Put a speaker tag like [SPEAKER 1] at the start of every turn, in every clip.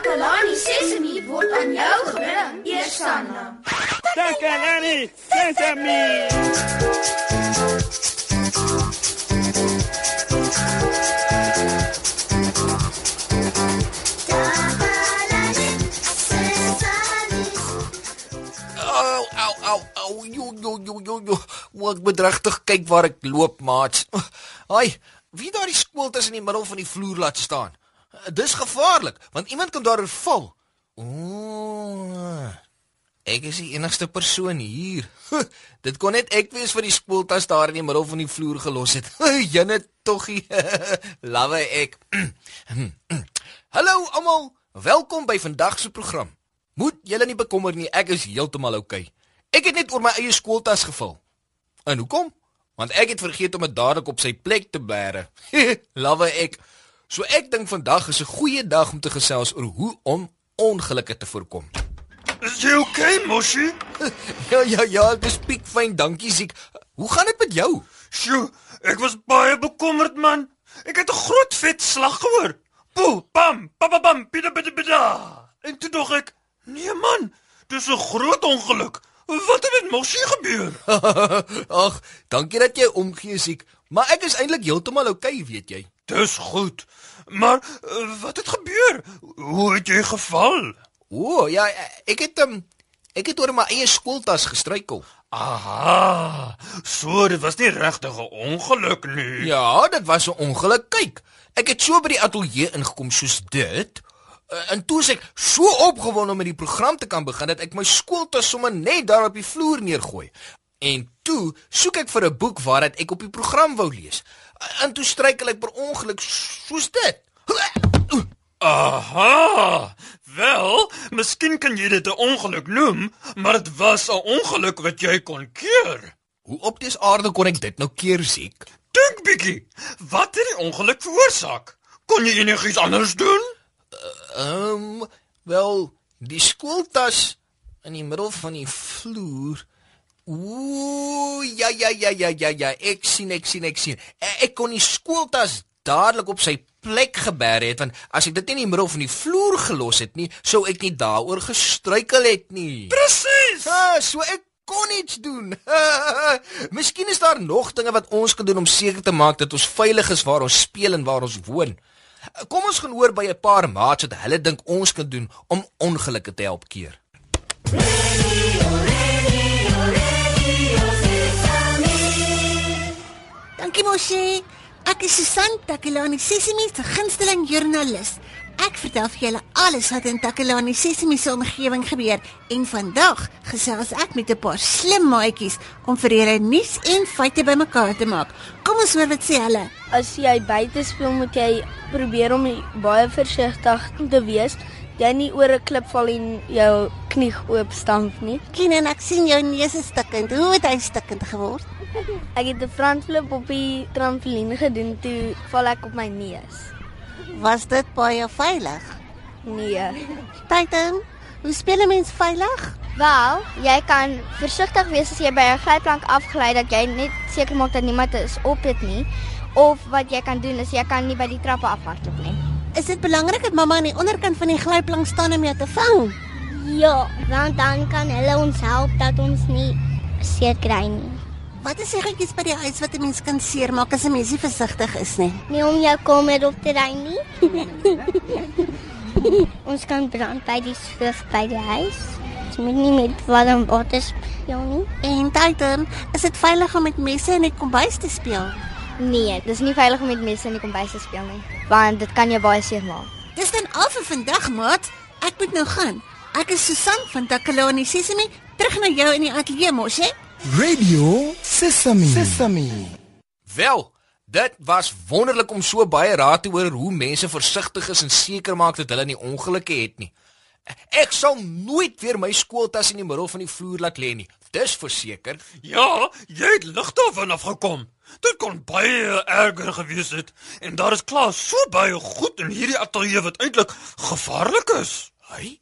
[SPEAKER 1] Takalani Sesemi word aan jou gebring, Eersanna.
[SPEAKER 2] Takalani Sesame.
[SPEAKER 3] Au au au au jo jo jo jo jo. Moet ek bedregtig kyk waar ek loop, maat. Ai, wie daar die skool tussen die middel van die vloer laat staan? Dis gevaarlik, want iemand kan daaroor val. Ooh. Ek is die enigste persoon hier. Dit kon net ek wees vir die skooltas daar in die middel van die vloer gelos het. Jene toggie. Lawe ek. Hallo almal, welkom by vandag se program. Moet julle nie bekommer nie, ek is heeltemal oukei. Okay. Ek het net oor my eie skooltas geval. En hoekom? Want ek het vergeet om dit dadelik op sy plek te bære. Lawe ek. So ek dink vandag is 'n goeie dag om te gesels oor hoe om ongelukke te voorkom.
[SPEAKER 4] Is jy okay, Moshi?
[SPEAKER 3] Ja ja ja, dis piekfyn, dankie Ziek. Hoe gaan dit met jou?
[SPEAKER 4] Sjoe, ek was baie bekommerd man. Ek het 'n groot vet slag gehoor. Poe, pam, pam pam, pida pida pida. En toe dog ek, nee man, dis 'n groot ongeluk. Wat het met Moshi gebeur?
[SPEAKER 3] Ag, dankie dat jy omgee Ziek, maar ek is eintlik heeltemal oukei, okay, weet jy.
[SPEAKER 4] Dis goed. Maar uh, wat het gebeur? Hoe het jy geval?
[SPEAKER 3] O, ja, ek het um, ek het oor my eie skooltas gestruikel.
[SPEAKER 4] Aha. So dit was nie regtig 'n ongeluk nie.
[SPEAKER 3] Ja, dit was 'n ongeluk. Kyk, ek het so by die ateljee ingekom soos dit. Uh, en toe is ek so opgewonde om met die program te kan begin dat ek my skooltas sommer net daar op die vloer neergooi. En toe soek ek vir 'n boek waarat ek op die program wou lees. Uh, en toe struikel ek per ongeluk soos dit.
[SPEAKER 4] Aha. Wel, miskien kan jy dit 'n ongeluk noem, maar dit was 'n ongeluk wat jy kon keer.
[SPEAKER 3] Hoe op dis aarde kon ek dit nou keer siek?
[SPEAKER 4] Dink bietjie. Wat het die ongeluk veroorsaak? Kon jy enigiets anders doen?
[SPEAKER 3] Ehm, um, wel, die skooltas in die middel van die vloer. Ooh, ja ja ja ja ja ja, ek sien ek sien ek sien. Ek, ek kon die skooltas dadelik op sy plek geberg het want as ek dit nie in die middel van die vloer gelos het nie, sou ek nie daaroor gestruikel het nie.
[SPEAKER 4] Presies.
[SPEAKER 3] Ah, so ek kon iets doen. Miskien is daar nog dinge wat ons kan doen om seker te maak dat ons veilig is waar ons speel en waar ons woon. Kom ons gaan hoor by 'n paar maats wat hulle dink ons kan doen om ongelukke te help keer.
[SPEAKER 5] Dankie Moshi. Ek is Susan Takelani Sesimi se gunsteling joernalis. Ek vertel vir julle alles wat in Takelani Sesimi se omgewing gebeur en vandag gesels ek met 'n paar slim maatjies om vir julle nuus en feite bymekaar te maak. Kom ons hoor wat sê hulle.
[SPEAKER 6] As jy buite speel, moet jy probeer om baie versigtig te wees. Jy nie oor 'n klip val en jou knie oop stamp nie.
[SPEAKER 5] Kien ek sien jou neus is stikkend. Hoe het hy stikkend geword?
[SPEAKER 6] Ek het 'n frontflip op die trampolien gedoen toe val ek op my neus.
[SPEAKER 5] Was dit baie veilig?
[SPEAKER 6] Nee.
[SPEAKER 5] Titan, hoe speel 'n mens veilig?
[SPEAKER 7] Wel, jy kan versigtig wees as jy by 'n glyplank afgly dat jy net seker maak dat niemand is op dit nie. Of wat jy kan doen is jy kan nie by die trappe afhardloop nie.
[SPEAKER 5] Is dit belangrik dat mamma aan die onderkant van die glyplank staan om jou te vang?
[SPEAKER 7] Ja, want dan kan hulle ons help dat ons nie seer kry nie.
[SPEAKER 5] Wat is die goedjies by die huis wat 'n mens kan seermaak as 'n mens nie versigtig is nie?
[SPEAKER 7] Nie om jou kamer op te ry nie. ons kan brand by die skoof by die huis. Ons moet nie met warm water speel nie.
[SPEAKER 5] En Titan, is dit veilig om met messe in die kombuis te speel?
[SPEAKER 7] Nee, dis nie veilig om met messe in die kombuis te speel nie, want dit kan jou baie seer maak.
[SPEAKER 5] Dis dan al vir vandag, maat. Ek moet nou gaan. Ek is Susan van Takalani Sesimi, terug na jou in die ateljee mos, hè?
[SPEAKER 8] Radio Sesame. Sesame.
[SPEAKER 3] Wel, dit was wonderlik om so baie raad te hoor hoe mense versigtig is en seker maak dat hulle nie ongelukke het nie. Ek sal nooit weer my skooltas in die middel van die vloer laat lê nie. Dis verseker.
[SPEAKER 4] Ja, jy het lig daarvan afgekom. Dit kon baie erger gewees het en daar is klaar so baie goed in hierdie ateljee wat eintlik gevaarlik is.
[SPEAKER 3] Hy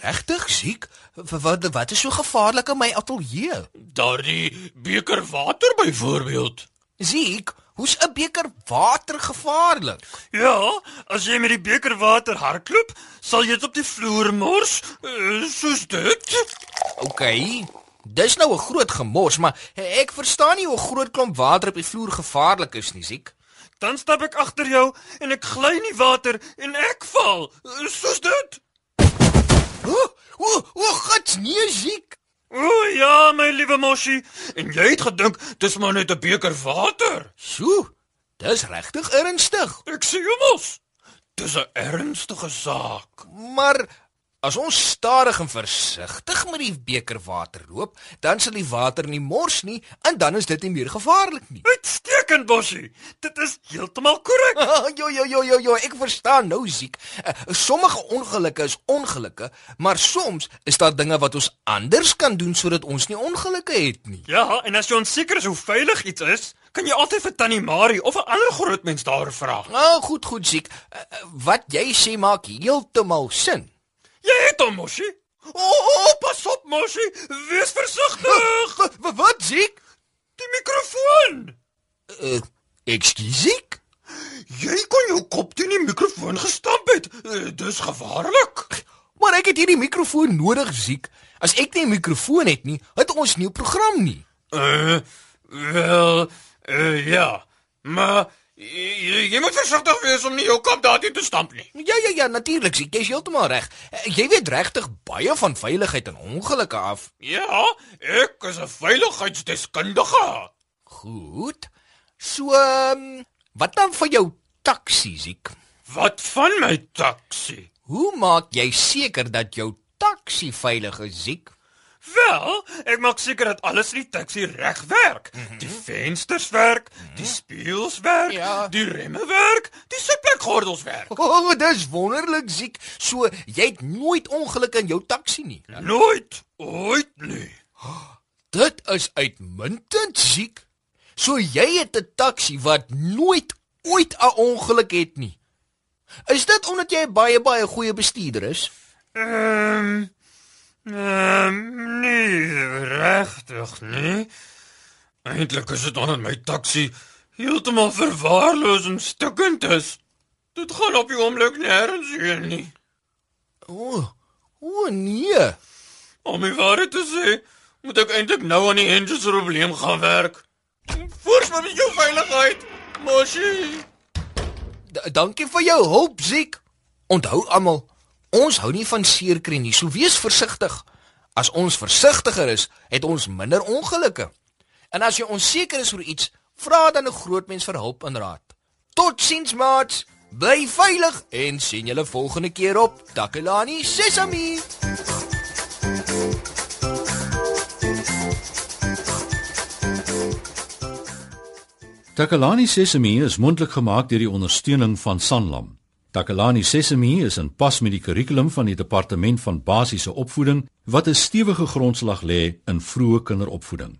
[SPEAKER 3] regtig siek? Wat wat is so gevaarlik in my ateljee?
[SPEAKER 4] Daardie beker water byvoorbeeld.
[SPEAKER 3] Siek, Hoe's 'n beker water gevaarlik?
[SPEAKER 4] Ja, as jy met die beker water hardloop, sal jy dit op die vloer mors, uh, soos dit.
[SPEAKER 3] OK. Dis nou 'n groot gemors, maar ek verstaan nie hoe 'n groot klomp water op die vloer gevaarlik is nie, Ziek.
[SPEAKER 4] Dan stap ek agter jou en ek gly in die water en ek val, uh, soos dit.
[SPEAKER 3] O, o, o, gats, nee, Ziek.
[SPEAKER 4] O ja, my liewe Moshi, en jy het gedink dis maar net 'n beker water.
[SPEAKER 3] Sjoe. Dis regtig ernstig.
[SPEAKER 4] Ek sê jou mos. Dis 'n ernstige saak.
[SPEAKER 3] Maar as ons stadig en versigtig met die beker water loop, dan sal die water nie mors nie en dan is dit nie meer gevaarlik nie.
[SPEAKER 4] Uitstekend, Moshi. Dit is heeltemal korrek.
[SPEAKER 3] jo jo jo jo jo, ek verstaan nou siek. Uh, sommige ongelukke is ongelukke, maar soms is daar dinge wat ons anders kan doen sodat ons nie ongelukke het nie.
[SPEAKER 4] Ja, en as jy onseker is hoe veilig iets is, kan jy altyd vir Tannie Marie of 'n ander groot mens daar vra.
[SPEAKER 3] Nou, goed, goed siek. Uh, wat jy sê maak heeltemal sin.
[SPEAKER 4] Jy het hom, Moshi. O, oh, pas op, Moshi. Wees versigtig.
[SPEAKER 3] Wat wat siek?
[SPEAKER 4] Die mikrofoon.
[SPEAKER 3] Uh, ekskuusiek?
[SPEAKER 4] Jy kon jou kop teen die mikrofoon gestamp het. Uh, dis gevaarlik.
[SPEAKER 3] Maar ek het hierdie mikrofoon nodig, siek. As ek nie 'n mikrofoon het nie, het ons nie 'n program nie.
[SPEAKER 4] Uh, wel, uh, ja. Maar jy, jy moet versigtig wees om nie jou kop daarin te stamp nie.
[SPEAKER 3] Ja ja ja, natuurlik, siek. Jy's heeltemal reg. Uh, Jy weet regtig baie van veiligheid en ongelukke af.
[SPEAKER 4] Ja, ek is 'n veiligheidsdeskundige.
[SPEAKER 3] Goed. So, um, wat dan van jou taxi, siek?
[SPEAKER 4] Wat van my taxi?
[SPEAKER 3] Hoe maak jy seker dat jou taxi veilig is, siek?
[SPEAKER 4] Wel, ek maak seker dat alles in die taxi reg werk. Mm -hmm. Die vensters werk, mm -hmm. die spieëls werk,
[SPEAKER 3] Ja.
[SPEAKER 4] die remme werk, die sitplekgordels werk.
[SPEAKER 3] O, oh, dis wonderlik, siek. So, jy het nooit ongeluk in jou taxi nie.
[SPEAKER 4] Nooit, ooit nie.
[SPEAKER 3] Dit is uitmuntend, siek. So jy het 'n taxi wat nooit ooit 'n ongeluk het nie. Is dit omdat jy baie baie goeie bestuurder is?
[SPEAKER 4] Ehm Ehm nee, regtig nie. Eintlik is dit omdat my taxi heeltemal verwaarloos en stukkend is. Dit gaan op die oomblik nêrens heen nie.
[SPEAKER 3] O, oh, o oh, nee.
[SPEAKER 4] Om my waarheid te sê, moet ek eintlik nou aan die engine se probleem gaan werk. Voorspoed met jou veiligheid, Moshi.
[SPEAKER 3] Dankie vir jou hulp, siek. Onthou almal, ons hou nie van seerkry nie, so wees versigtig. As ons versigtiger is, het ons minder ongelukke. En as jy onseker is oor iets, vra dan 'n groot mens vir hulp en raad. Totsiens, maats. Bly veilig en sien julle volgende keer op Takelani Sesami.
[SPEAKER 9] Takalani Sesemi is mondelik gemaak deur die ondersteuning van Sanlam. Takalani Sesemi is in pas met die kurrikulum van die Departement van Basiese Opvoeding wat 'n stewige grondslag lê in vroeë kinderopvoeding.